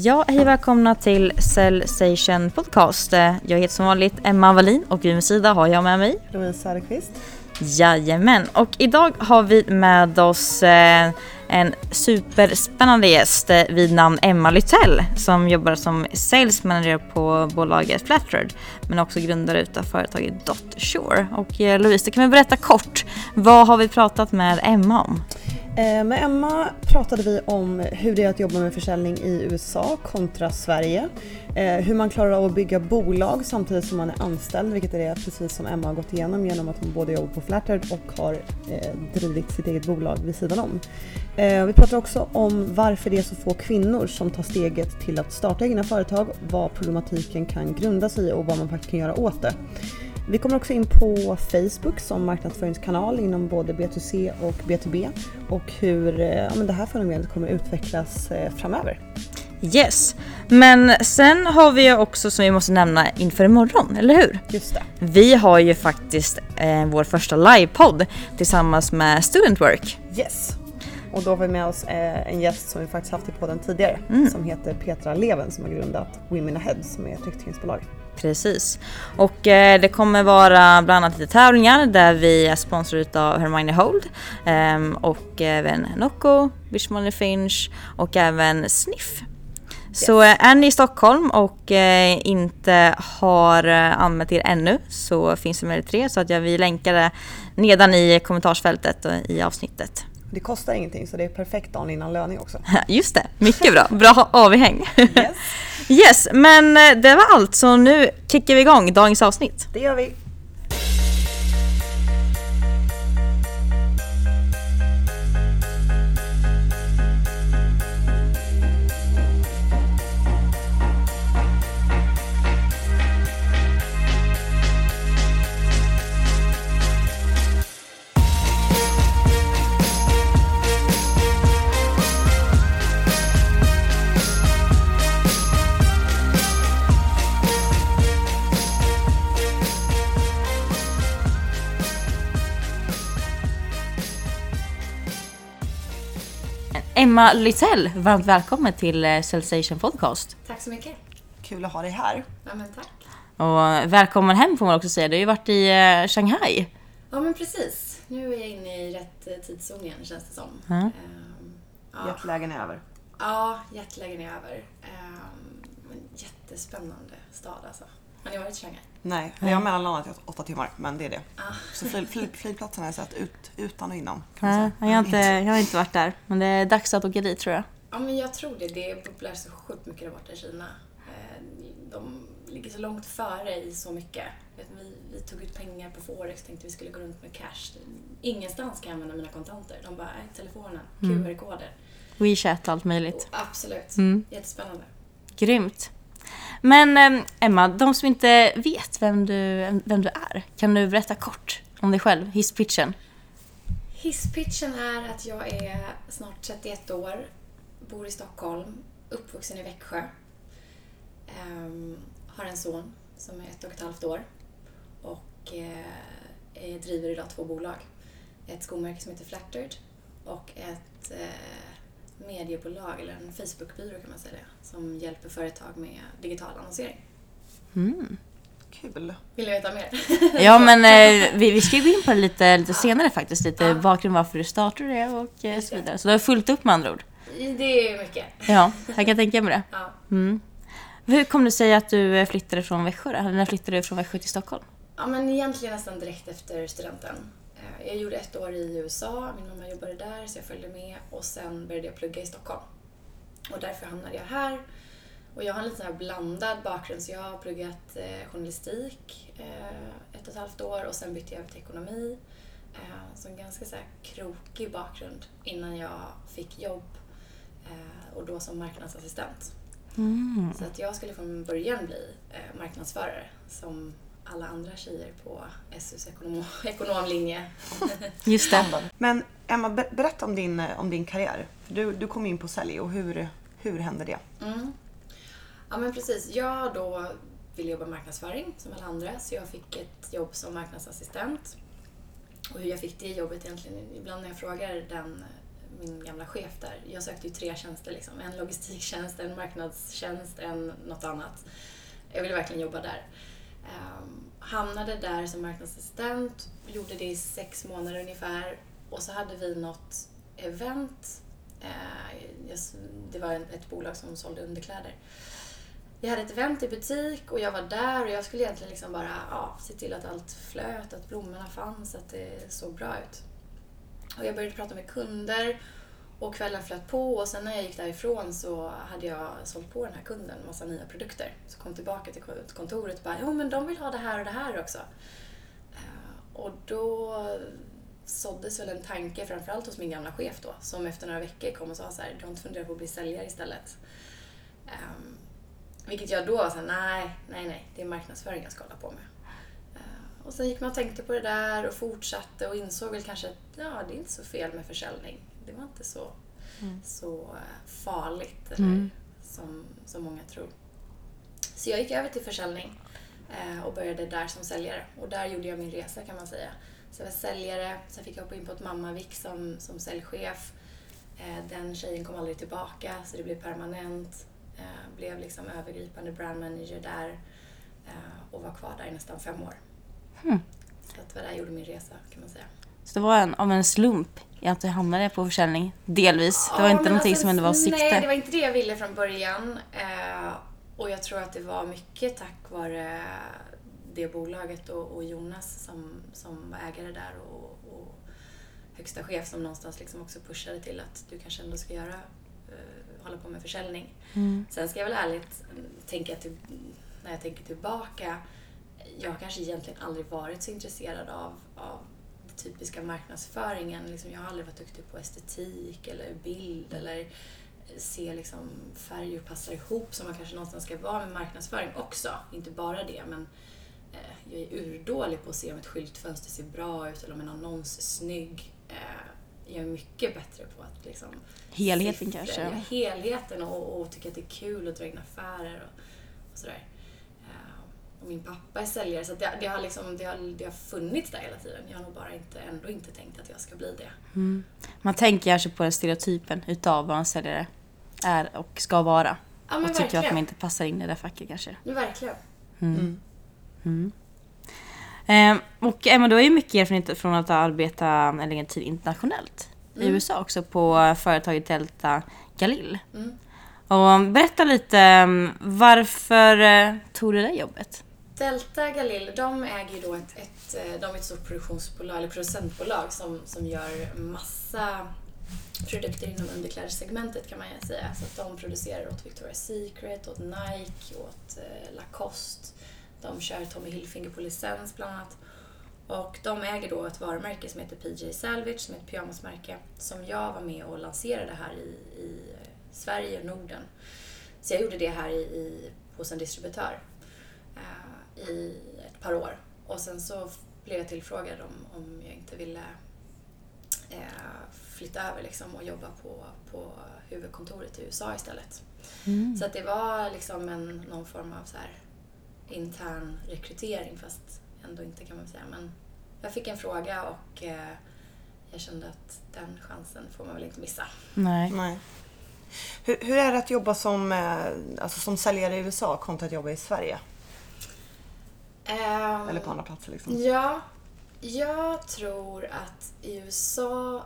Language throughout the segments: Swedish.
Ja, hej och välkomna till Cellstation Podcast. Jag heter som vanligt Emma Wallin och vid min sida har jag med mig Louise Söderqvist. Jajamän, och idag har vi med oss eh, en superspännande gäst eh, vid namn Emma Lytell som jobbar som sales manager på bolaget Flatred men också grundare utav företaget Dotshore. Och eh, Louise, du kan väl berätta kort, vad har vi pratat med Emma om? Eh, med Emma pratade vi om hur det är att jobba med försäljning i USA kontra Sverige. Eh, hur man klarar av att bygga bolag samtidigt som man är anställd, vilket är det precis som Emma har gått igenom genom att hon både jobbar på Flatterd och har eh, drivit sitt eget bolag vid sidan om. Vi pratar också om varför det är så få kvinnor som tar steget till att starta egna företag, vad problematiken kan grunda sig i och vad man faktiskt kan göra åt det. Vi kommer också in på Facebook som marknadsföringskanal inom både B2C och B2B och hur ja, men det här fenomenet kommer utvecklas eh, framöver. Yes, men sen har vi också som vi måste nämna inför imorgon, eller hur? Just det. Vi har ju faktiskt eh, vår första livepodd tillsammans med Student Work. Yes. Och då har vi med oss eh, en gäst som vi faktiskt haft i podden tidigare mm. som heter Petra Leven som har grundat Women Ahead som är ett rekryteringsbolag. Precis. Och eh, det kommer vara bland annat lite tävlingar där vi är sponsrade av Hermione Hold eh, och även Nocco, Bishmolly Finch och även Sniff. Yes. Så eh, är ni i Stockholm och eh, inte har eh, anmält er ännu så finns det möjlighet till det så att jag vill länka det nedan i kommentarsfältet i avsnittet. Det kostar ingenting så det är perfekt dagen innan löning också. Just det, mycket bra. Bra avhäng. Yes. yes, men det var allt så nu kickar vi igång dagens avsnitt. Det gör vi. Emma Lytell, varmt välkommen till eh, Cellstation Podcast. Tack så mycket. Kul att ha dig här. Ja, men tack. Och välkommen hem får man också säga. Du har ju varit i eh, Shanghai. Ja, men precis. Nu är jag inne i rätt eh, tidszon igen, känns det som. Mm. Um, ja. Jetlagen är över. Ja, jetlagen är över. Um, jättespännande stad alltså. Har ni varit i Shanghai? Nej, jag har mellanlandat i åtta timmar, men det är det. Ah. Så fly, fly, flygplatsen har jag sett ut, utan och innan. Kan man säga. Jag, har inte, jag har inte varit där, men det är dags att åka dit tror jag. Ja, men jag tror det. Det är populärt så sjukt mycket där borta i Kina. Eh, de ligger så långt före i så mycket. Vi, vi tog ut pengar på Forex, tänkte vi skulle gå runt med cash. Ingenstans kan jag använda mina kontanter. De bara, nej, telefonen, mm. QR-koder. WeChat och allt möjligt. Och absolut. Mm. Jättespännande. Grymt. Men ehm, Emma, de som inte vet vem du, vem du är, kan du berätta kort om dig själv, hisspitchen? Hisspitchen är att jag är snart 31 år, bor i Stockholm, uppvuxen i Växjö. Um, har en son som är ett och ett halvt år och uh, driver idag två bolag. Ett skomärke som heter Flattered och ett uh, mediebolag, eller en Facebookbyrå kan man säga det, som hjälper företag med digital annonsering. Mm. Kul. Vill du veta mer? ja, men eh, vi, vi ska gå in på det lite, lite senare faktiskt. Lite ja. bakgrund varför du startade det och eh, så vidare. Så du har fullt upp med andra ord. Det är mycket. Ja, jag kan tänka mig det. Ja. Mm. Hur kom det sig att du flyttade från Växjö då? När flyttade du från Växjö till Stockholm? Ja, men egentligen nästan direkt efter studenten. Jag gjorde ett år i USA, min mamma jobbade där så jag följde med och sen började jag plugga i Stockholm. Och därför hamnade jag här. Och jag har en lite här blandad bakgrund så jag har pluggat eh, journalistik eh, ett och ett halvt år och sen bytte jag över till ekonomi. Eh, så en ganska så här krokig bakgrund innan jag fick jobb eh, och då som marknadsassistent. Mm. Så att jag skulle från början bli eh, marknadsförare som alla andra tjejer på SUs ekonom ekonomlinje. Just det. Men Emma, berätta om din, om din karriär. Du, du kom in på sälj och hur, hur hände det? Mm. Ja men precis. Jag då ville jobba marknadsföring som alla andra så jag fick ett jobb som marknadsassistent. Och hur jag fick det jobbet egentligen, ibland när jag frågar den min gamla chef där. Jag sökte ju tre tjänster liksom. En logistiktjänst, en marknadstjänst, en något annat. Jag ville verkligen jobba där. Um, hamnade där som marknadsassistent, gjorde det i sex månader ungefär och så hade vi något event. Uh, det var ett bolag som sålde underkläder. Vi hade ett event i butik och jag var där och jag skulle egentligen liksom bara ja, se till att allt flöt, att blommorna fanns, att det såg bra ut. Och jag började prata med kunder och kvällen flöt på och sen när jag gick därifrån så hade jag sålt på den här kunden en massa nya produkter. Så kom tillbaka till kontoret och bara, jo men de vill ha det här och det här också. Eh, och då såddes väl en tanke, framförallt hos min gamla chef då, som efter några veckor kom och sa så här, du har inte funderat på att bli säljare istället? Um, vilket jag då var såhär, nej, nej, nej, det är marknadsföring jag ska hålla på med. Uh, och sen gick man och tänkte på det där och fortsatte och insåg väl kanske att ja, det är inte så fel med försäljning det var inte så, mm. så eh, farligt eller, mm. som, som många tror. Så jag gick över till försäljning eh, och började där som säljare. Och där gjorde jag min resa kan man säga. Så jag var säljare, sen fick jag hoppa in på ett Mammavik som, som säljchef. Eh, den tjejen kom aldrig tillbaka så det blev permanent. Eh, blev liksom övergripande brand manager där eh, och var kvar där i nästan fem år. Mm. Så det var där jag gjorde min resa kan man säga. Så det var en, av en slump i att du hamnade på försäljning? Delvis. Det var inte någonting alltså, som ändå var sikte. Nej, det var inte det jag ville från början. Eh, och jag tror att det var mycket tack vare det bolaget och, och Jonas som, som var ägare där och, och högsta chef som någonstans liksom också pushade till att du kanske ändå ska göra, uh, hålla på med försäljning. Mm. Sen ska jag väl ärligt tänka till, när jag tänker tillbaka, jag har kanske egentligen aldrig varit så intresserad av, av typiska marknadsföringen. Liksom, jag har aldrig varit duktig på estetik eller bild eller se liksom färger passa ihop som man kanske någonstans ska vara med marknadsföring också. Inte bara det, men eh, jag är urdålig på att se om ett skyltfönster ser bra ut eller om en annons är snygg. Eh, jag är mycket bättre på att liksom... Helheten kanske? Ja, helheten och, och tycka att det är kul att dra in affärer och, och sådär min pappa är säljare så det, det, har liksom, det, har, det har funnits där hela tiden. Jag har nog bara inte, ändå inte tänkt att jag ska bli det. Mm. Man tänker kanske på den stereotypen utav vad en säljare är och ska vara. Ja, och tycker verkligen. att man inte passar in i det facket kanske. Ja, verkligen. Mm. Mm. Eh, och Emma, du har ju mycket erfarenhet från att arbeta en längre tid internationellt. I mm. USA också på företaget Delta Galil. Mm. Och berätta lite, mm, varför eh, tog du det jobbet? Delta Galil, de äger ju då ett, ett, eh, de är ett stort produktionsbolag, eller producentbolag som, som gör massa produkter inom underklädessegmentet kan man ju säga. Så att de producerar åt Victoria's Secret, åt Nike, åt eh, Lacoste. De kör Tommy Hilfiger på licens bland annat. Och de äger då ett varumärke som heter PJ Salvage, som är ett pyjamasmärke, som jag var med och lanserade här i, i Sverige och Norden. Så jag gjorde det här i, i, hos en distributör i ett par år. Och sen så blev jag tillfrågad om, om jag inte ville eh, flytta över liksom och jobba på, på huvudkontoret i USA istället. Mm. Så att det var liksom en, någon form av så här intern rekrytering fast ändå inte kan man säga. Men jag fick en fråga och eh, jag kände att den chansen får man väl inte missa. Nej. Nej. Hur, hur är det att jobba som, eh, alltså som säljare i USA kontra att jobba i Sverige? Um, Eller på andra platser liksom? Ja, jag tror att i USA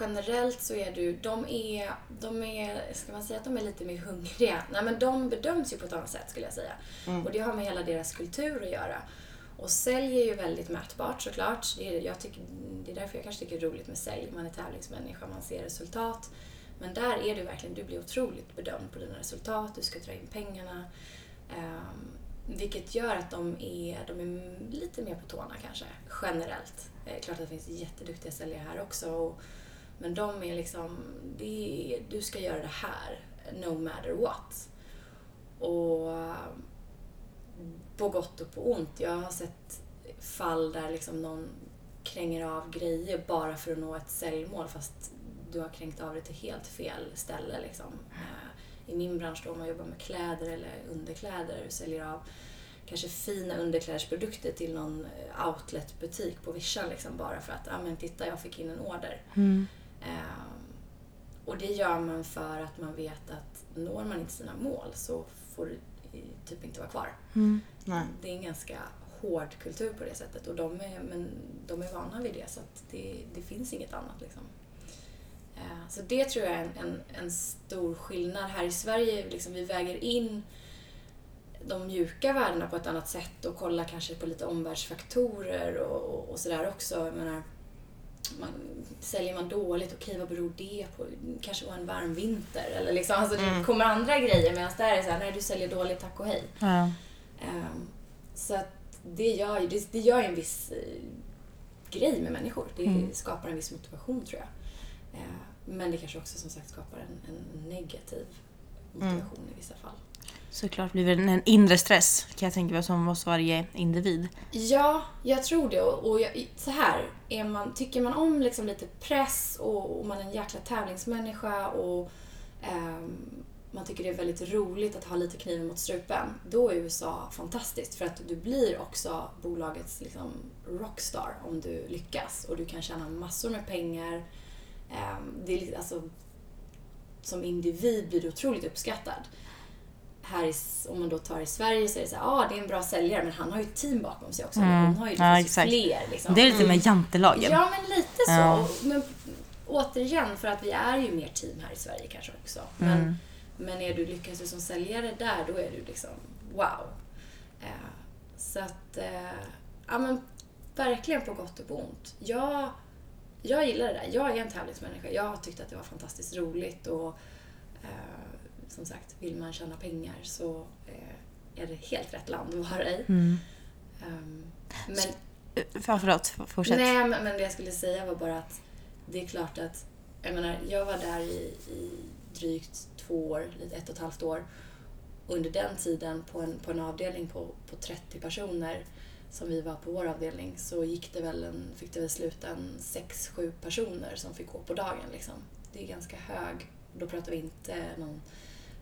generellt så är du, de är, de är, ska man säga att de är lite mer hungriga? Nej men de bedöms ju på ett annat sätt skulle jag säga. Mm. Och det har med hela deras kultur att göra. Och sälj är ju väldigt mätbart såklart. Det är, jag tycker, det är därför jag kanske tycker det är roligt med sälj. Man är tävlingsmänniska, man ser resultat. Men där är du verkligen, du blir otroligt bedömd på dina resultat, du ska dra in pengarna. Um, vilket gör att de är, de är lite mer på tårna kanske, generellt. Eh, klart att det finns jätteduktiga säljare här också. Och, men de är liksom, är, du ska göra det här, no matter what. Och på gott och på ont. Jag har sett fall där liksom någon kränger av grejer bara för att nå ett säljmål fast du har kränkt av det till helt fel ställe. Liksom. Eh, I min bransch då, om man jobbar med kläder eller underkläder och säljer av kanske fina underklädesprodukter till någon eh, outletbutik på vischan liksom bara för att, ja ah, men titta jag fick in en order. Mm. Um, och det gör man för att man vet att når man inte sina mål så får du typ inte vara kvar. Mm. Nej. Det är en ganska hård kultur på det sättet och de är, men de är vana vid det så att det, det finns inget annat. Liksom. Eh, så det tror jag är en, en, en stor skillnad. Här i Sverige, liksom, vi väger in de mjuka värdena på ett annat sätt och kollar kanske på lite omvärldsfaktorer och, och, och sådär också. Jag menar, man, säljer man dåligt, okej vad beror det på? kanske var en varm vinter eller liksom, alltså det Mm. kommer andra grejer medan där är det så här, nej du säljer dåligt, tack och hej. Ja. Ehm, så att det gör ju det, det gör en viss eh, grej med människor. Det Mm. skapar en viss motivation tror jag. Ehm, men det kanske också som sagt skapar en, en negativ motivation i vissa fall. Såklart blir det en inre stress kan jag tänka mig som hos varje individ. Ja, jag tror det. Och, och jag, så här, är man, tycker man om liksom lite press och, och man är en jäkla tävlingsmänniska och ehm, man tycker det är väldigt roligt att ha lite kniven mot strupen, då är USA fantastiskt för att du blir också bolagets liksom, rockstar om du lyckas och du kan tjäna massor med pengar. Ehm, det är, alltså, som individ blir du otroligt uppskattad här i, om man då tar i Sverige så är det så här, ah, det är en bra säljare men han har ju ett team bakom sig också. Mm. Hon har ju Ja, liksom exakt. fler. Liksom. Det är lite med jantelagen. Ja, men lite så. Ja. Men återigen, för att vi är ju mer team här i Sverige kanske också. Men, Mm. men är du, lyckas du som säljare där, då är du liksom wow. Eh, så att, eh, ja men verkligen på gott och på ont. Jag, jag gillar det där. Jag är en tävlingsmänniska. Jag har tyckt att det var fantastiskt roligt och eh, som sagt, vill man tjäna pengar så eh, är det helt rätt land att vara i. Mm. Ehm, men Ja, förlåt, fortsätt. Nej, men, det jag skulle säga var bara att det är klart att, jag menar, jag var där i, i drygt två år, ett och ett halvt år. Under den tiden på en, på en avdelning på, på 30 personer som vi var på vår avdelning så gick det väl en, fick det väl sluta en 6-7 personer som fick gå på dagen. Liksom. Det är ganska hög, då pratar vi inte någon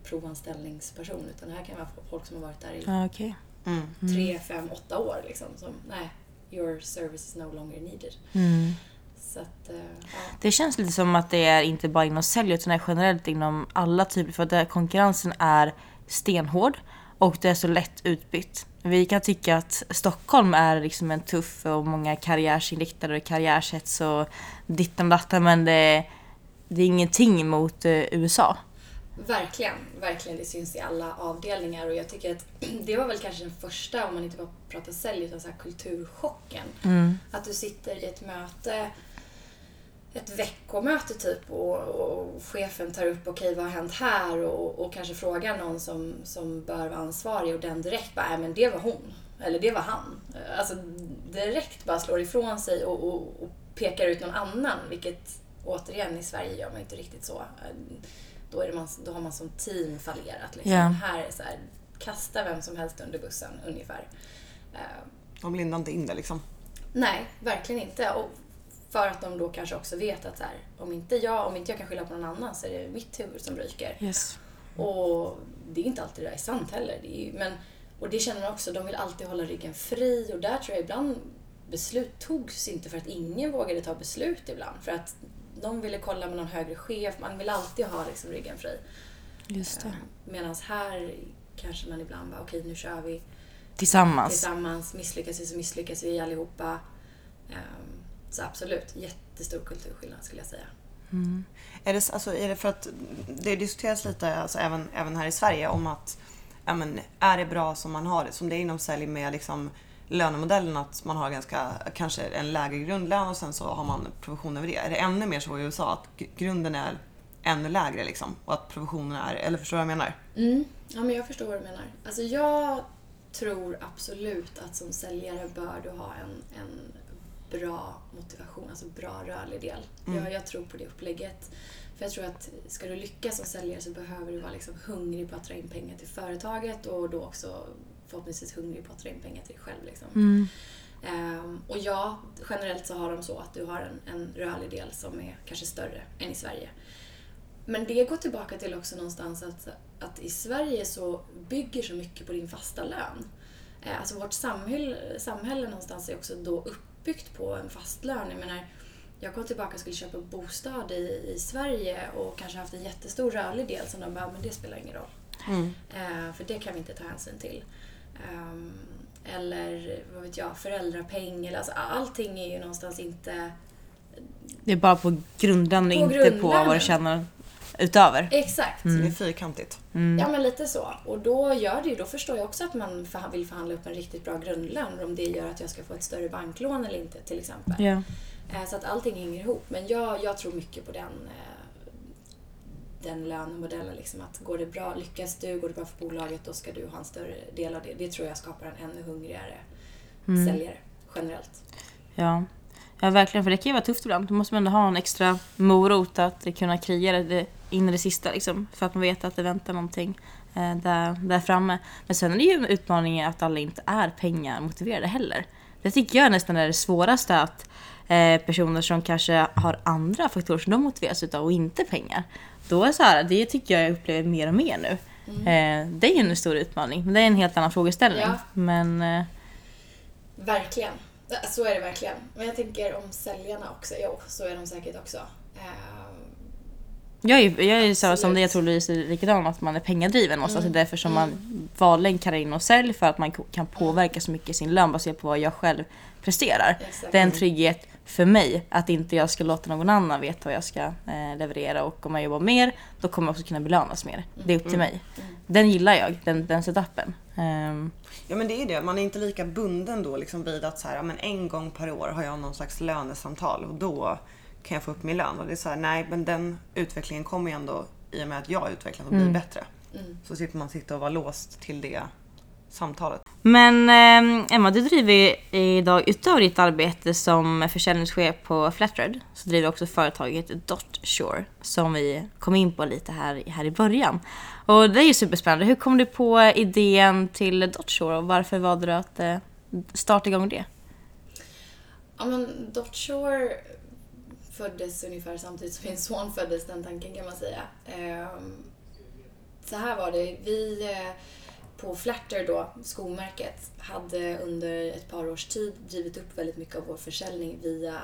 provanställningsperson utan det här kan vara folk som har varit där i Ja, okej. Mm. tre, fem, åtta år liksom. Som, nej, your service is no longer needed. Mm. Så att, eh, ja. Det känns lite som att det är inte bara inom sälj utan det är generellt inom alla typer för att konkurrensen är stenhård och det är så lätt utbytt. Vi kan tycka att Stockholm är liksom en tuff och många karriärsinriktade och karriärshets och dittan och dattan men det, det är ingenting mot eh, USA. Verkligen, verkligen. Det syns i alla avdelningar och jag tycker att det var väl kanske den första, om man inte bara pratar sälj, utan så kulturchocken. Mm. Att du sitter i ett möte, ett veckomöte typ och, och chefen tar upp, okej vad har hänt här? Och, och kanske frågar någon som, som bör vara ansvarig och den direkt bara, nej men det var hon. Eller det var han. Alltså direkt bara slår ifrån sig och, och, och pekar ut någon annan, vilket återigen i Sverige gör man inte riktigt så. Då, är man, då har man som team fallerat. Liksom. Ja. Här är så här, kasta vem som helst under bussen ungefär. Eh, De lindar inte in det liksom. Nej, verkligen inte. Och för att de då kanske också vet att så här, om, inte jag, om inte jag kan skylla på någon annan så är det mitt huvud som ryker. Yes. Och det är inte alltid det där är sant heller. Det ju, men, och det känner man också, de vill alltid hålla ryggen fri och där tror jag ibland beslut togs inte för att ingen vågade ta beslut ibland. För att de ville kolla med någon högre chef, man vill alltid ha liksom ryggen fri. Just det. Medan här kanske man ibland bara, okej nu kör vi Tillsammans. tillsammans. Misslyckas vi så misslyckas vi allihopa. Ehm, Så absolut, jättestor kulturskillnad skulle jag säga. Är det, alltså, är det för att det diskuteras lite alltså, även, även här i Sverige om att ja, men, är det bra som man har det? Som det är inom sälj med liksom, lönemodellen att man har ganska, kanske en lägre grundlön och sen så har man provision över det. Är det ännu mer så i USA att gr- grunden är ännu lägre liksom och att provisionen är, eller förstår du vad jag menar? Mm. Ja, men jag förstår vad du menar. Alltså jag tror absolut att som säljare bör du ha en, en bra motivation, alltså bra rörlig del. Jag, jag tror på det upplägget. För jag tror att ska du lyckas som säljare så behöver du vara liksom hungrig på att dra in pengar till företaget och då också förhoppningsvis hungrig på att dra in pengar till dig själv. Liksom. Mm. Ehm, och ja, generellt så har de så att du har en, en rörlig del som är kanske större än i Sverige. Men det går tillbaka till också någonstans att, att i Sverige så bygger så mycket på din fasta lön. Eh, Alltså vårt samhälle, samhälle någonstans är också då uppbyggt på en fast lön. Jag menar, jag kom tillbaka och skulle köpa bostad i, i Sverige och kanske haft en jättestor rörlig del som de bara, men det spelar ingen roll. Mm. Eh, för det kan vi inte ta hänsyn till. Ehm, eller vad vet jag, föräldrapeng eller alltså allting är ju någonstans inte... Det är bara på grundlön och inte på vad du tjänar utöver. Exakt! Så det är fyrkantigt. Ja men lite så. Och då gör det ju, då förstår jag också att man vill förhandla upp en riktigt bra grundlön om det gör att jag ska få ett större banklån eller inte till exempel. Eh, Så att allting hänger ihop. Men jag, jag tror mycket på den, eh, den lönemodellen. Liksom. Att går det bra, lyckas du, går det bra för bolaget, då ska du ha en större del av det. Det tror jag skapar en ännu hungrigare säljare generellt. Ja. ja, verkligen. För det kan ju vara tufft ibland. Då måste man ändå ha en extra morot att kunna kriga det in i det sista. Liksom, för att man vet att det väntar någonting eh, där, där framme. Men sen är det ju en utmaning att alla inte är pengamotiverade heller. Det tycker jag nästan är det svåraste att eh, personer som kanske har andra faktorer som de motiveras utav och inte pengar. Då är så här, det tycker jag jag upplever mer och mer nu. Eh, det är ju en stor utmaning, men det är en helt annan frågeställning. Ja. Men eh, Verkligen. Så är det verkligen. Men jag tänker om säljarna också. Jo, så är de säkert också. Jag är, jag är så som det jag tror Louise är likadan, att man är pengadriven någonstans. Det är därför som man vanligen kallar in och sälj för att man kan påverka så mycket i sin lön baserat på vad jag själv presterar. Exakt. Det är en trygghet för mig att inte jag ska låta någon annan veta vad jag ska eh, leverera och om jag jobbar mer då kommer jag också kunna belönas mer. Det är upp till mig. Den gillar jag, den, den setupen. Ehm, Ja men det är det, man är inte lika bunden då liksom vid att så här, men en gång per år har jag någon slags lönesamtal och då kan jag få upp min lön. Och det är så här, nej men den utvecklingen kommer ju ändå i och med att jag utvecklas och blir bättre. Så slipper man sitta och vara låst till det samtalet. Men eh, Emma, du driver idag utöver ditt arbete som försäljningschef på Flatred så driver du också företaget Dotshore som vi kom in på lite här, här i början. Och det är ju superspännande. Hur kom du på idén till Dotshore och varför valde du att eh, starta igång det? Ja men Dotshore föddes ungefär samtidigt som min son föddes, den tanken kan man säga. Ehm, så här var det, vi eh, på Flatter då, skomärket, hade under ett par års tid drivit upp väldigt mycket av vår försäljning via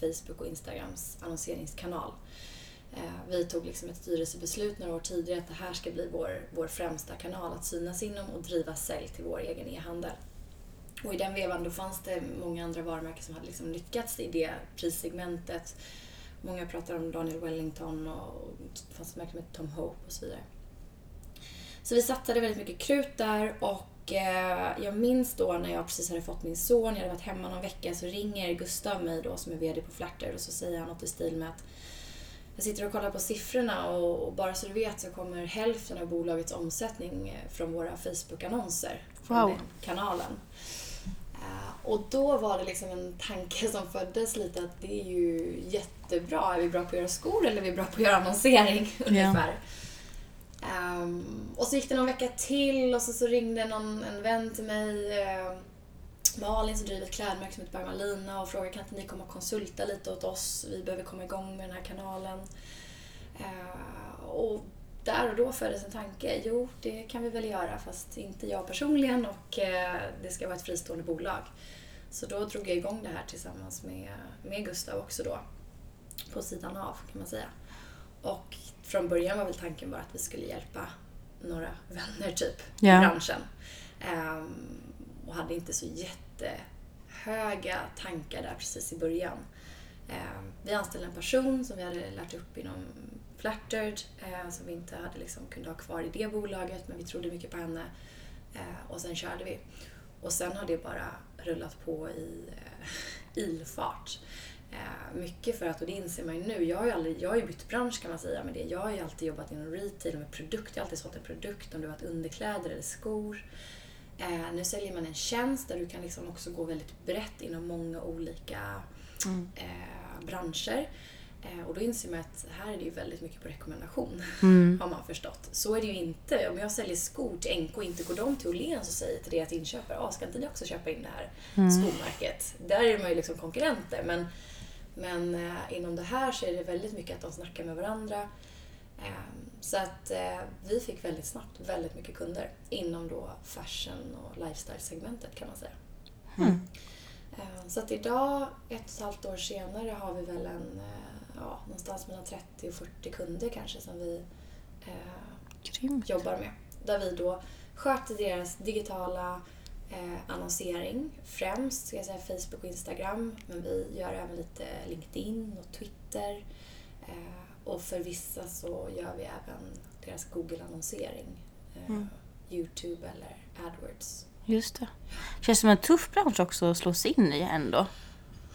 Facebook och Instagrams annonseringskanal. Ehm, vi tog liksom ett styrelsebeslut några år tidigare att det här ska bli vår, vår främsta kanal att synas inom och driva sälj till vår egen e-handel. Och i den vevan då fanns det många andra varumärken som hade liksom lyckats i det prissegmentet. Många pratar om Daniel Wellington och det fanns ett märke som hette Tom Hope och så vidare. Så vi satsade väldigt mycket krut där och eh, jag minns då när jag precis hade fått min son, jag hade varit hemma någon vecka, så ringer Gustav mig då som är VD på Flatter och så säger han något i stil med att jag sitter och kollar på siffrorna och, och bara så du vet så kommer hälften av bolagets omsättning eh, från våra Facebook-annonser. Från Wow. den kanalen. Eh, Och då var det liksom en tanke som föddes lite att det är ju jättebra. Är vi bra på att göra skor eller är vi bra på att göra annonsering? Ungefär. Ehm, och så gick det någon vecka till och så, så ringde någon, en vän till mig, eh, Malin som driver ett klädmärke som heter Bermalina och frågade kan inte ni komma och konsulta lite åt oss? Vi behöver komma igång med den här kanalen. Eh, och där och då föddes en tanke, jo det kan vi väl göra fast inte jag personligen och eh, det ska vara ett fristående bolag. Så då drog jag igång det här tillsammans med, med Gustav också då. På sidan av kan man säga. Och från början var väl tanken bara att vi skulle hjälpa några vänner typ Ja. i branschen. Ehm, och hade inte så jättehöga tankar där precis i början. Ehm, vi anställde en person som vi hade lärt upp inom Flattered eh, som vi inte hade liksom, kunde ha kvar i det bolaget men vi trodde mycket på henne. Eh, och sen körde vi. Och sen har det bara rullat på i eh, ilfart. Eh, mycket för att, och det inser man ju nu, jag har ju, aldrig, jag har ju bytt bransch kan man säga med det. Jag har ju alltid jobbat inom retail med produkt, jag har alltid sålt en produkt, om det varit underkläder eller skor. Eh, nu säljer man en tjänst där du kan liksom också gå väldigt brett inom många olika eh, branscher. Eh, och då inser man att här är det ju väldigt mycket på rekommendation, har man förstått. Så är det ju inte. Om jag säljer skor till NK och inte går de till Åhléns och säger till deras inköpare, ah, ska inte ni också köpa in det här skomärket? Där är man ju liksom konkurrenter. Men, men eh, inom det här så är det väldigt mycket att de snackar med varandra. Ehm, Så att eh, vi fick väldigt snabbt väldigt mycket kunder inom då fashion och lifestyle-segmentet kan man säga. Eh, Så att idag, ett och ett halvt år senare, har vi väl en, eh, ja, någonstans mellan 30 och 40 kunder kanske som vi eh, jobbar med. Där vi då sköter deras digitala eh, annonsering. Främst ska jag säga Facebook och Instagram, men vi gör även lite LinkedIn och Twitter. Eh, och för vissa så gör vi även deras Google-annonsering. Eh, Mm. Youtube eller AdWords. Just det. Känns som en tuff bransch också att slå sig in i ändå.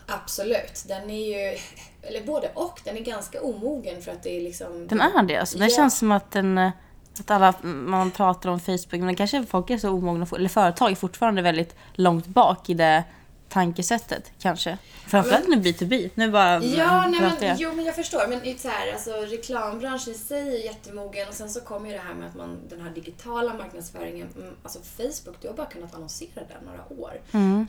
Absolut. Den är ju, eller både och, den är ganska omogen för att det är liksom... Den är det alltså. Det Ja. känns som att den... eh, Att alla, man pratar om Facebook, men kanske folk är så omogna, eller företag är fortfarande väldigt långt bak i det tankesättet kanske. Framförallt nu B2B. Nu bara Ja, nej, men, jag. jo men jag förstår. Men så här, alltså, reklambranschen i sig är jättemogen och sen så kommer ju det här med att man, den här digitala marknadsföringen, mm, alltså Facebook, du har bara kunnat annonsera den några år. Mm.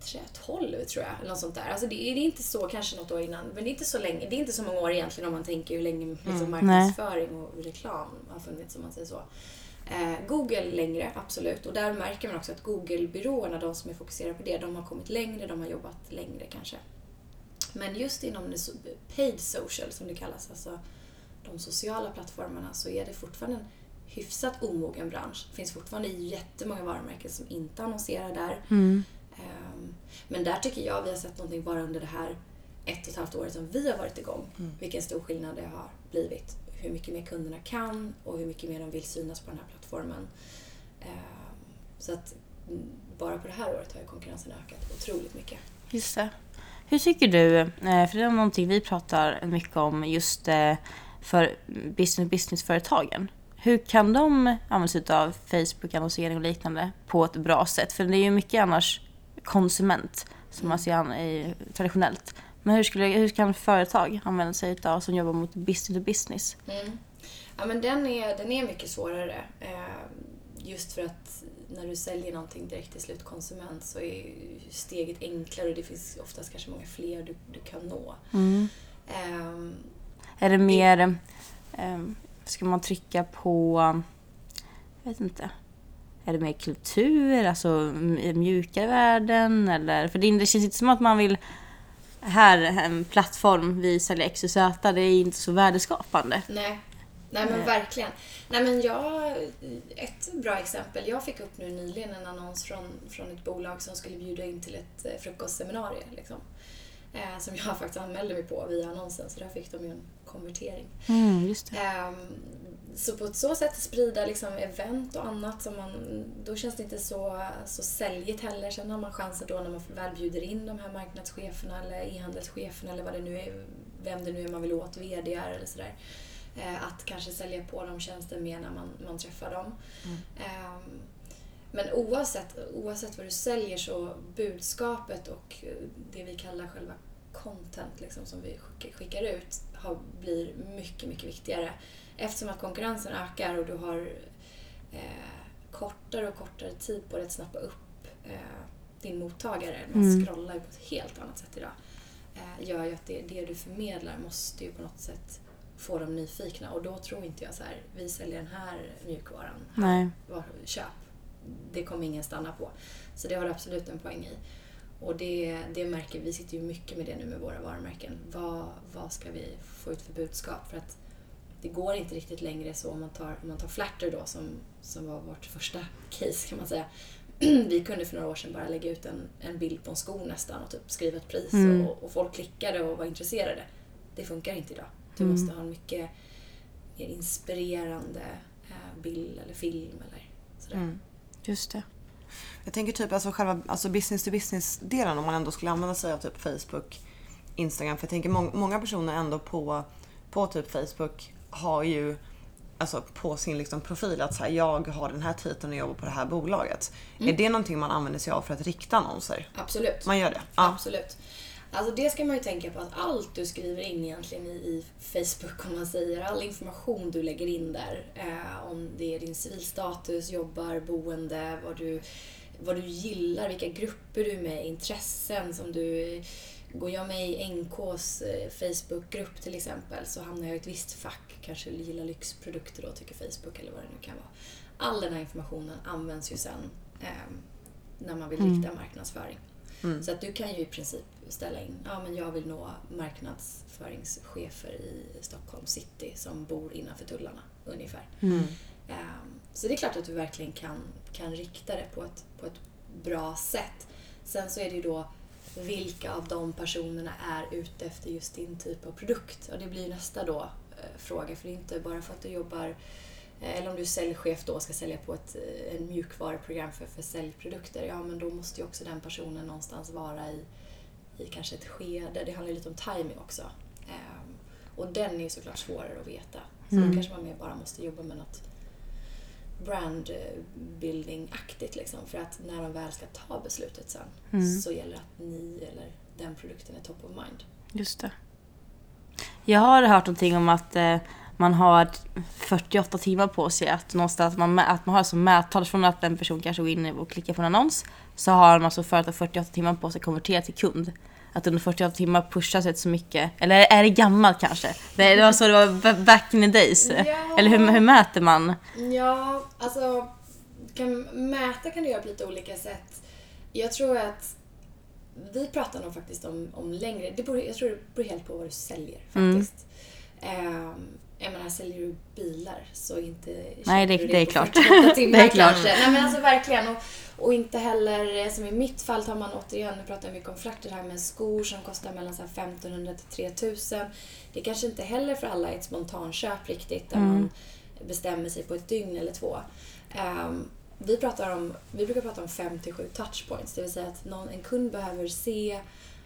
2012 tror jag, eller något sånt där. Alltså det är, det är inte så, kanske något år innan, men det är inte så länge, det är inte så många år egentligen om man tänker hur länge liksom, Mm, marknadsföring och reklam har funnits om man säger så. Eh, Google längre, absolut. Och där märker man också att Google-byråerna, de som är fokuserade på det, de har kommit längre, de har jobbat längre kanske. Men just inom paid social som det kallas, alltså de sociala plattformarna, så är det fortfarande en hyfsat omogen bransch. Det finns fortfarande jättemånga varumärken som inte annonserar där. Mm. Ehm, Men där tycker jag vi har sett någonting bara under det här ett och ett halvt året som vi har varit igång. Vilken stor skillnad det har blivit. Hur mycket mer kunderna kan och hur mycket mer de vill synas på den här plattformen. Ehm, Så att mm, bara på det här året har ju konkurrensen ökat otroligt mycket. Just det. Hur tycker du, eh, för det är någonting vi pratar mycket om just eh, för business-business-företagen. Hur kan de använda sig av Facebook-annonsering och liknande på ett bra sätt? För det är ju mycket annars konsument som man ser traditionellt. Men hur, skulle, hur kan företag använda sig av som jobbar mot business to business? Mm. Ja, men den är, den är mycket svårare. Eh, just för att när du säljer någonting direkt till slutkonsument så är steget enklare och det finns oftast kanske många fler du, du kan nå. Ehm, Är det mer, eh, ska man trycka på, jag vet inte, är det mer kultur, alltså mjukare värden eller? För det, det känns inte som att man vill, här en plattform, vi säljer X och Z, det är inte så värdeskapande. Nej. Nej men verkligen. Nej men jag, ett bra exempel. Jag fick upp nu nyligen en annons från, från ett bolag som skulle bjuda in till ett eh, frukostseminarium. Liksom. Eh, som jag faktiskt anmälde mig på via annonsen, så där fick de ju en konvertering. Mm, just det. Ehm, så på ett så sätt sprida liksom event och annat som man, då känns det inte så, så säljigt heller. Sen har man chansen då när man väl bjuder in de här marknadscheferna eller e-handelscheferna eller vad det nu är, vem det nu är man vill åt, VDR eller sådär. eh, Att kanske sälja på dem tjänster mer när man, man träffar dem. Ehm, Men oavsett, oavsett vad du säljer så budskapet och det vi kallar själva content liksom, som vi skickar, ut har, blir mycket, mycket viktigare. Eftersom att konkurrensen ökar och du har eh, kortare och kortare tid på dig att snappa upp eh, din mottagare. Man Mm. scrollar ju på ett helt annat sätt idag. Eh, gör ju att det, det du förmedlar måste ju på något sätt få dem nyfikna och då tror inte jag så här, vi säljer den här mjukvaran, Nej. var, köp. Det kommer ingen stanna på. Så det har du absolut en poäng i. Och det, det märker vi, sitter ju mycket med det nu med våra varumärken. Vad, vad ska vi få ut för budskap? För att det går inte riktigt längre så om man tar, om man tar Flatter då som, som var vårt första case kan man säga. Vi kunde för några år sedan bara lägga ut en, en bild på en sko nästan och typ skriva ett pris Mm. och, och folk klickade och var intresserade. Det funkar inte idag. Du Mm. måste ha en mycket mer inspirerande eh, bild eller film eller sådär. Mm. Just det. Jag tänker typ alltså själva alltså business to business delen om man ändå skulle använda sig av typ Facebook, Instagram. För jag tänker må- många personer ändå på, på typ Facebook har ju alltså på sin liksom profil att så här, jag har den här titeln och jobbar på det här bolaget. Är det någonting man använder sig av för att rikta annonser? Absolut. Man gör det? Ja. Absolut. Alltså det ska man ju tänka på att allt du skriver in egentligen i, i Facebook om man säger, all information du lägger in där, eh, om det är din civilstatus, jobbar, boende, vad du, vad du gillar, vilka grupper du är med intressen som du Går jag med i NKs eh, Facebookgrupp till exempel så hamnar jag i ett visst fack. Kanske gillar lyxprodukter då, tycker Facebook eller vad det nu kan vara. All den här informationen används ju sen eh, när man vill rikta marknadsföring. Så att du kan ju i princip ställa in, ja men jag vill nå marknadsföringschefer i Stockholm city som bor innanför tullarna ungefär. Ehm, Så det är klart att du verkligen kan, kan rikta det på ett, på ett bra sätt. Sen så är det ju då vilka av de personerna är ute efter just din typ av produkt? Och det blir nästa då eh, fråga, för det är inte bara för att du jobbar eller om du är säljchef då och ska sälja på ett eh, en mjukvaruprogram för, för säljprodukter, ja men då måste ju också den personen någonstans vara i, i kanske ett skede. Det handlar ju lite om timing också. Ehm, och den är ju såklart svårare att veta. Så då kanske man mer bara måste jobba med något brandbuilding-aktigt liksom. För att när de väl ska ta beslutet sen så gäller det att ni eller den produkten är top of mind. Just det. Jag har hört någonting om att eh, man har 48 timmar på sig att någonstans man, mä- att man har som mättal från att en person kanske går in och klickar på en annons så har man alltså företag 48 timmar på sig att konvertera till kund. Att under 48 timmar pushas inte så mycket. Eller är det gammalt kanske? Det, det var så det var ba- back in the days. Ja. Eller hur, hur mäter man? Ja, alltså kan, mäta kan du göra på lite olika sätt. Jag tror att vi pratar nog faktiskt om, om längre, det beror, jag tror det beror helt på vad du säljer faktiskt. Jag menar, säljer du bilar så inte Nej, det- du det är klart. 48 timmar Det är klart. kanske. Nej men alltså verkligen. Och, och inte heller, som i mitt fall tar man återigen, nu pratar jag mycket om frakter här med skor som kostar mellan så här 1500 till 3000. Det kanske inte heller för alla är ett spontanköp riktigt där man bestämmer sig på ett dygn eller två. Ehm, vi, pratar om, vi brukar prata om 5 till 7 touchpoints, det vill säga att någon, en kund behöver se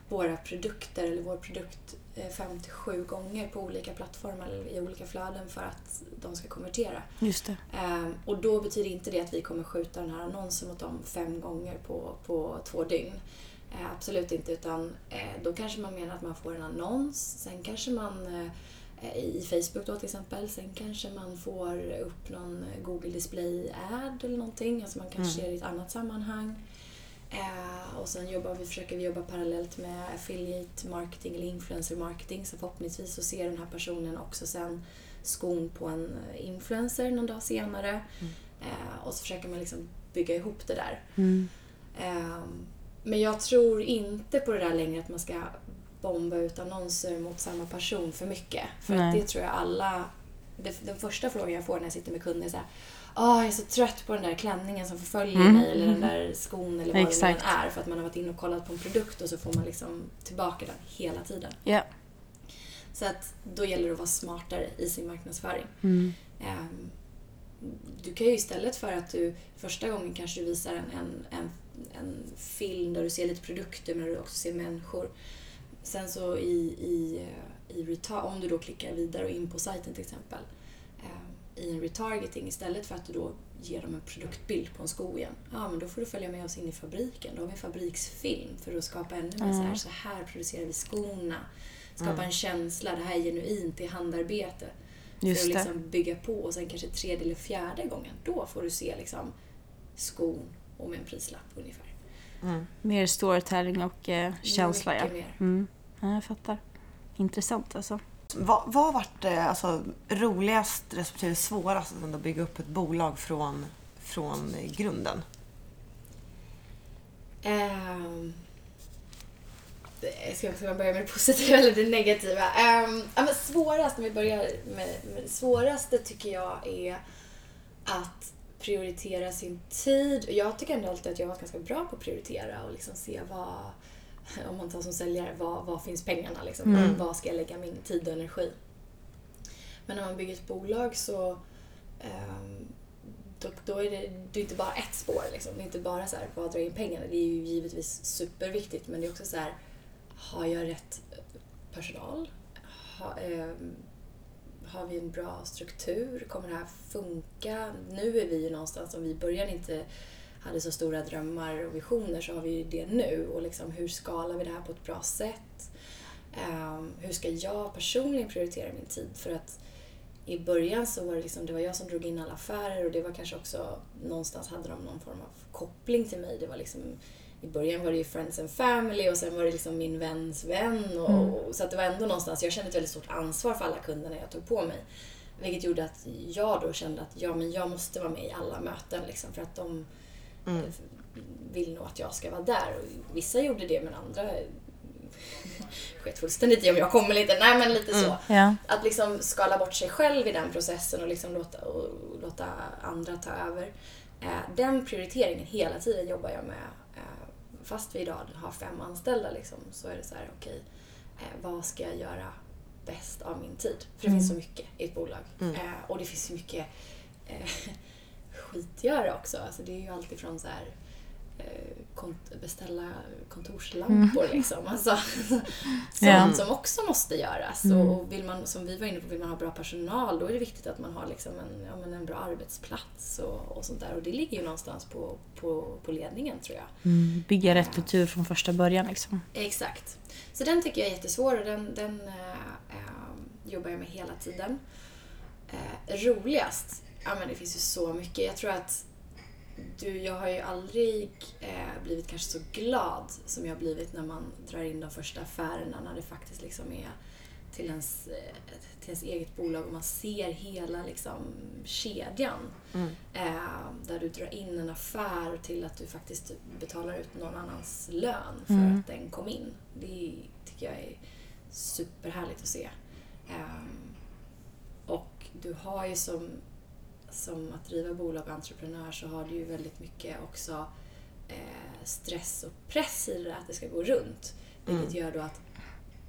våra produkter eller vår produkt 5 till 7 gånger på olika plattformar eller i olika flöden för att de ska konvertera. Just det. Ehm, och då betyder inte det att vi kommer skjuta den här annonsen mot dem fem gånger på, på två dygn. Eh, absolut inte, utan eh, då kanske man menar att man får en annons, sen kanske man eh, i Facebook då till exempel, sen kanske man får upp någon Google Display Ad eller någonting, alltså man kanske ser det i ett annat sammanhang. Eh, och sen jobbar vi, försöker vi jobba parallellt med affiliate marketing eller influencer marketing så förhoppningsvis så ser den här personen också sen skon på en eh, influencer någon dag senare. Eh, och så försöker man liksom bygga ihop det där. Ehm, men jag tror inte på det där längre att man ska bomba ut annonser mot samma person för mycket. För det tror jag alla... Det, den första frågan jag får när jag sitter med kunder är så här, Åh, jag är så trött på den där klänningen som förföljer mig eller den där skon eller vad det Exakt. nu än är. För att man har varit inne och kollat på en produkt och så får man liksom tillbaka den hela tiden. Ja. Så att då gäller det att vara smartare i sin marknadsföring. Ehm, du kan ju istället för att du första gången kanske du visar en, en, en, en film där du ser lite produkter men du också ser människor. Sen så i, i, eh, i reta- om du då klickar vidare och in på sajten till exempel i en retargeting istället för att du då ger dem en produktbild på en sko igen. Ja, men då får du följa med oss in i fabriken. Då har vi en fabriksfilm för att skapa ännu mer så här, så här producerar vi skorna. Skapa en känsla, det här är genuint, det är handarbete. Just för att liksom bygga på och sen kanske tredje eller fjärde gången, då får du se liksom skon och med en prislapp ungefär. Mer storytelling och eh, känsla ja. Mycket mer. Mm. ja. Jag fattar. Intressant alltså. Vad, vad har varit eh, alltså, roligast respektive svårast att ändå bygga upp ett bolag från, från grunden? Um, ska, ska man börja med det positiva eller det negativa? Um, ja, men svårast, om vi börjar med, med det svåraste tycker jag är att prioritera sin tid. Jag tycker ändå alltid att jag har varit ganska bra på att prioritera och liksom se vad, om man tar som säljare, vad, vad finns pengarna liksom? Vad ska jag lägga min tid och energi? Men när man bygger ett bolag så ehm, då, då är det, det är inte bara ett spår. Liksom. Det är inte bara så här, bara dra in pengarna. Det är ju givetvis superviktigt men det är också så här, har jag rätt personal? Ha, ehm, har vi en bra struktur? Kommer det här funka? Nu är vi ju någonstans, om vi i början inte hade så stora drömmar och visioner så har vi ju det nu. Och liksom, hur skalar vi det här på ett bra sätt? Ehm, hur ska jag personligen prioritera min tid? För att i början så var det, liksom, det var jag som drog in alla affärer och det var kanske också någonstans hade de någon form av koppling till mig. Det var liksom, I början var det ju friends and family och sen var det liksom min väns vän. Och, och, så att det var ändå någonstans, jag kände ett väldigt stort ansvar för alla kunder när jag tog på mig. Vilket gjorde att jag då kände att ja, men jag måste vara med i alla möten liksom, för att de vill nog att jag ska vara där. Och vissa gjorde det men andra sket fullständigt i om jag kom eller inte. Nej men lite så. Ja. Att liksom skala bort sig själv i den processen och liksom låta, och låta andra ta över. Eh, den prioriteringen hela tiden jobbar jag med. Eh, fast vi idag har fem anställda liksom, så är det så här, okej, eh, vad ska jag göra bäst av min tid? För det finns så mycket i ett bolag. Eh, och det finns så mycket skitgöra också. Alltså det är ju alltid från så här eh, kont- beställa kontorslampor liksom. Alltså, sånt som också måste göras. Och, och vill man, som vi var inne på, vill man ha bra personal då är det viktigt att man har liksom en, ja, men en bra arbetsplats och, och sånt där. Och det ligger ju någonstans på, på, på ledningen tror jag. Mm, bygga rätt kultur från första början liksom. Exakt. Så den tycker jag är jättesvår och den, den eh, eh, jobbar jag med hela tiden. Eh, roligast? Ja men det finns ju så mycket. Jag tror att du, jag har ju aldrig eh, blivit kanske så glad som jag har blivit när man drar in de första affärerna när det faktiskt liksom är till ens, eh, till ens eget bolag och man ser hela liksom, kedjan. Eh, där du drar in en affär till att du faktiskt betalar ut någon annans lön för att den kom in. Det tycker jag är superhärligt att se. Ehm, och du har ju som, som att driva bolag och entreprenör så har du ju väldigt mycket också eh, stress och press i det där att det ska gå runt. Vilket gör då att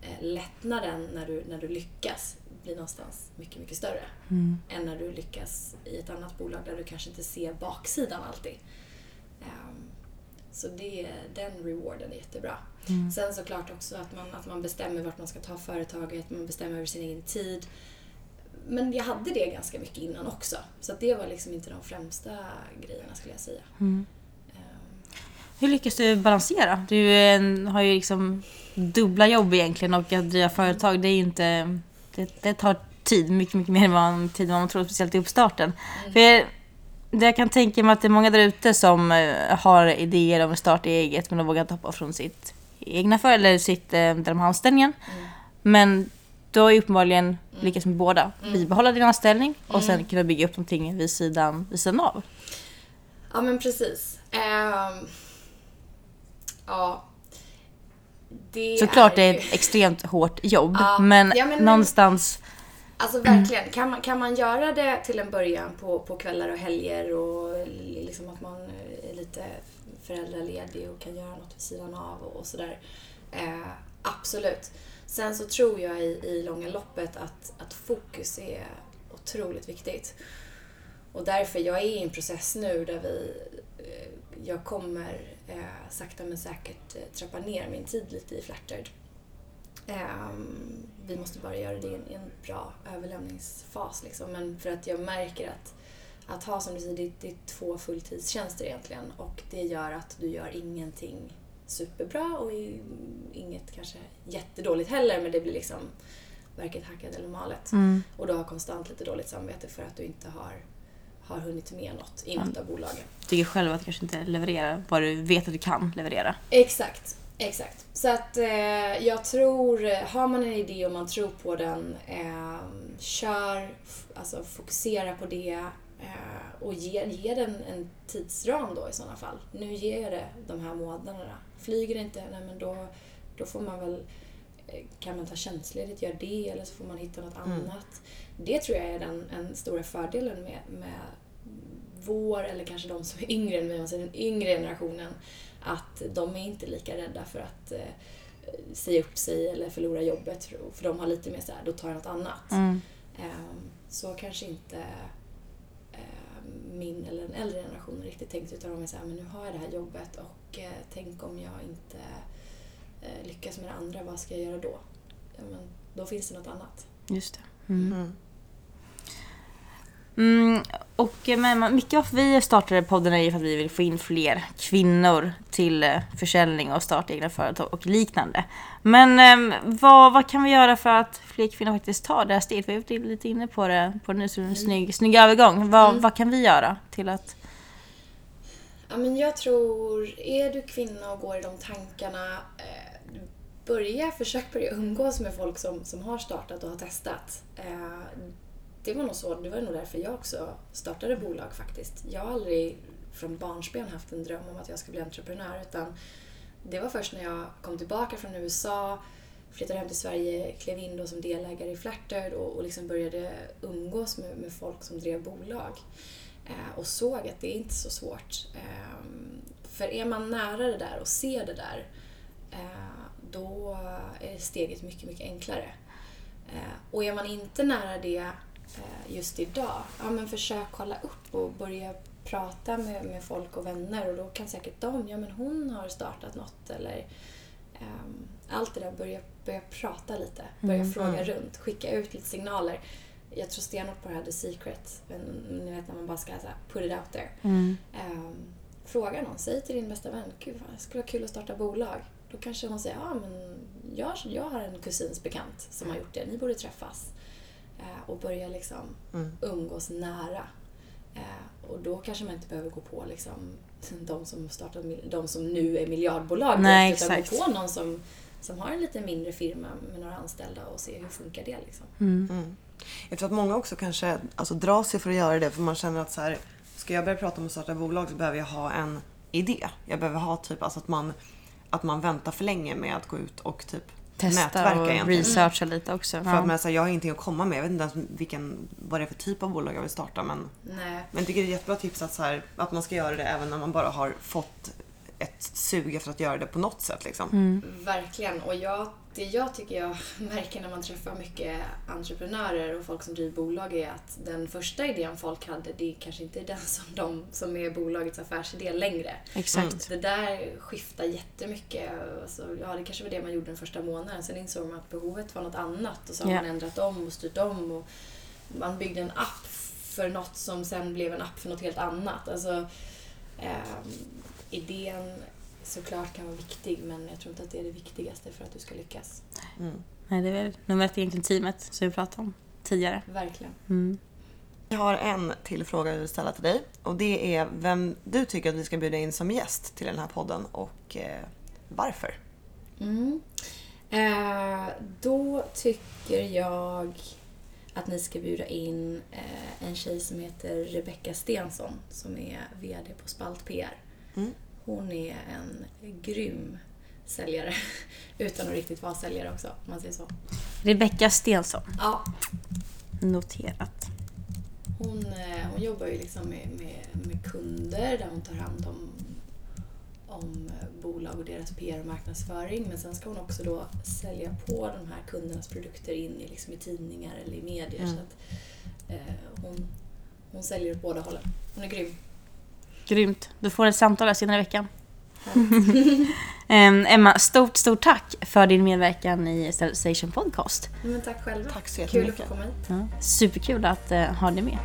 eh, lättnaden när du, när du lyckas blir någonstans mycket, mycket större. Än när du lyckas i ett annat bolag där du kanske inte ser baksidan alltid. Ehm, så det, den rewarden är jättebra. Sen såklart också att man, att man bestämmer vart man ska ta företaget, man bestämmer över sin egen tid. Men jag hade det ganska mycket innan också. Så det var liksom inte de främsta grejerna skulle jag säga. Ehm, Hur lyckas du balansera? Du eh, har ju liksom dubbla jobb egentligen och att driva företag det är ju inte... Det, det tar tid, mycket, mycket mer än vad, tid man tror, speciellt i uppstarten. För jag, det jag kan tänka mig att det är många där ute som eh, har idéer om att starta eget men de vågar inte hoppa från sitt egna för eller sitt, eh, där de har anställningen. Men du har ju uppenbarligen lyckats med båda. Bibehålla din anställning och sen kunna bygga upp någonting vid sidan, vid sidan av. Ja, men precis. Ehm, ja. Det Såklart det är ju- ett extremt hårt jobb Ja, men, ja, men- någonstans... Alltså verkligen. Kan man, kan man göra det till en början på, på kvällar och helger och liksom att man är lite föräldraledig och kan göra något vid sidan av och, och sådär. Eh, absolut. Sen så tror jag i, i långa loppet att, att fokus är otroligt viktigt. Och därför, jag är i en process nu där vi, eh, jag kommer eh, sakta men säkert eh, trappa ner min tid lite i Flattered. Ehm, vi måste bara göra det i en, en bra överlämningsfas. Liksom. Men för att jag märker att, att ha, som du säger, det, det är två fulltidstjänster egentligen. Och det gör att du gör ingenting superbra och inget kanske jättedåligt heller. Men det blir liksom verket hackat eller malet. Mm. Och du har konstant lite dåligt samvete för att du inte har, har hunnit med något i något av bolagen. Tycker själv att du kanske inte levererar vad du vet att du kan leverera. Exakt, exakt. Så att eh, jag tror, har man en idé och man tror på den, eh, kör, alltså fokusera på det eh, och ge, ge den en tidsram då i sådana fall. Nu ger jag det de här månaderna. Flyger det inte, nej men då, då får man väl, eh, kan man ta tjänstledigt, gör det eller så får man hitta något annat. Det tror jag är den en stora fördelen med, med vår, eller kanske de som är yngre än mig, alltså den yngre generationen, att de är inte lika rädda för att eh, säga upp sig eller förlora jobbet. För de har lite mer så här, då tar jag något annat. Mm. Ehm, så kanske inte ehm, min eller den äldre generationen riktigt tänkt utan de är så här, men nu har jag det här jobbet och eh, tänk om jag inte eh, lyckas med det andra, vad ska jag göra då? Ja, men då finns det något annat. Just det. Mm. Mm, och eh, men, mycket varför vi startade podden är ju för att vi vill få in fler kvinnor till eh, försäljning och starta egna företag och liknande. Men eh, vad, vad kan vi göra för att fler kvinnor faktiskt tar det här steget? Vi har varit lite inne på det, på det nu, så det är en snygg, snygg övergång. Vad, vad kan vi göra till att... Ja, men jag tror, är du kvinna och går i de tankarna, eh, börja, försök börja umgås med folk som, som har startat och har testat. Eh, det var nog så, det var nog därför jag också startade bolag faktiskt. Jag har aldrig från barnsben haft en dröm om att jag ska bli entreprenör. Utan det var först när jag kom tillbaka från USA, flyttade hem till Sverige, klev in då som delägare i Flattered och, och liksom började umgås med, med folk som drev bolag. Eh, och såg att det är inte så svårt. Eh, för är man nära det där och ser det där, eh, då är steget mycket, mycket enklare. Eh, och är man inte nära det just idag, ja men försök kolla upp och börja prata med, med folk och vänner och då kan säkert de, ja men hon har startat något eller um, allt det där, börja, börja prata lite, börja Mm. fråga Mm. runt, skicka ut lite signaler. Jag tror stenhårt på det här The Secret, men ni vet när man bara ska så här, put it out there. Mm. Ehm, fråga någon, säg till din bästa vän, gud vad det skulle vara kul att starta bolag. Då kanske hon säger, ja men jag, jag har en kusins bekant som har gjort det, ni borde träffas. Eh, och börja liksom Mm. umgås nära. Eh, och då kanske man inte behöver gå på liksom de som, startar, de som nu är miljardbolag Nej, utan exakt. gå på någon som, som har en lite mindre firma med några anställda och se hur funkar det liksom. Mm. Jag tror att många också kanske alltså, drar sig för att göra det för man känner att så här, ska jag börja prata om att starta bolag så behöver jag ha en idé. Jag behöver ha typ alltså att man, att man väntar för länge med att gå ut och typ Testa nätverka och egentligen. researcha lite också. För att men, så här, jag har ingenting att komma med. Jag vet inte ens vilken, vad det är för typ av bolag jag vill starta. Men, Nej. men jag tycker det är ett jättebra tips att, så här, att man ska göra det även när man bara har fått ett sug efter att göra det på något sätt. Liksom. Mm. Verkligen. Och jag, det jag tycker jag märker när man träffar mycket entreprenörer och folk som driver bolag är att den första idén folk hade, det är kanske inte den som, de, som är bolagets affärsidé längre. Exakt. Det där skiftar jättemycket. Alltså, ja, det kanske var det man gjorde den första månaden. Sen insåg man att behovet var något annat och så har Ja. man ändrat om och styrt om. Och man byggde en app för något som sen blev en app för något helt annat. Alltså, ehm, idén såklart kan vara viktig men jag tror inte att det är det viktigaste för att du ska lyckas. Mm. Nej, det är väl nummer ett egentligen teamet som vi pratade om tidigare. Verkligen. Mm. Jag har en till fråga jag vill ställa till dig. Och det är vem du tycker att vi ska bjuda in som gäst till den här podden och eh, varför. Mm. Eh, då tycker jag att ni ska bjuda in eh, en tjej som heter Rebecca Stensson som är VD på Spalt PR. Mm. Hon är en grym säljare utan att riktigt vara säljare också om man säger så. Rebecka Stensson. Ja, Noterat. hon, eh, hon jobbar ju liksom med, med, med kunder där hon tar hand om, om bolag och deras PR och marknadsföring. Men sen ska hon också då sälja på de här kundernas produkter in i, liksom i tidningar eller i medier. Mm. Så att, eh, hon, hon säljer åt båda hållen. Hon är grym. Grymt. Du får ett samtal där senare i veckan. Em, Emma, stort, stort tack för din medverkan i Station Podcast. Men tack själva. Tack så Kul att få komma hit. Ja, superkul att uh, ha dig med.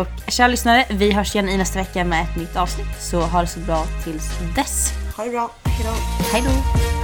Och kära lyssnare, vi hörs igen i nästa vecka med ett nytt avsnitt. Så ha det så bra tills dess. Ha det bra. Hejdå. Hej då!